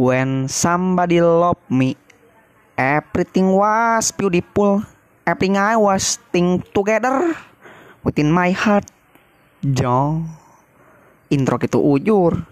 When somebody love me, everything was beautiful. Everything I was think together within my heart. Jo. Intro gitu ujur.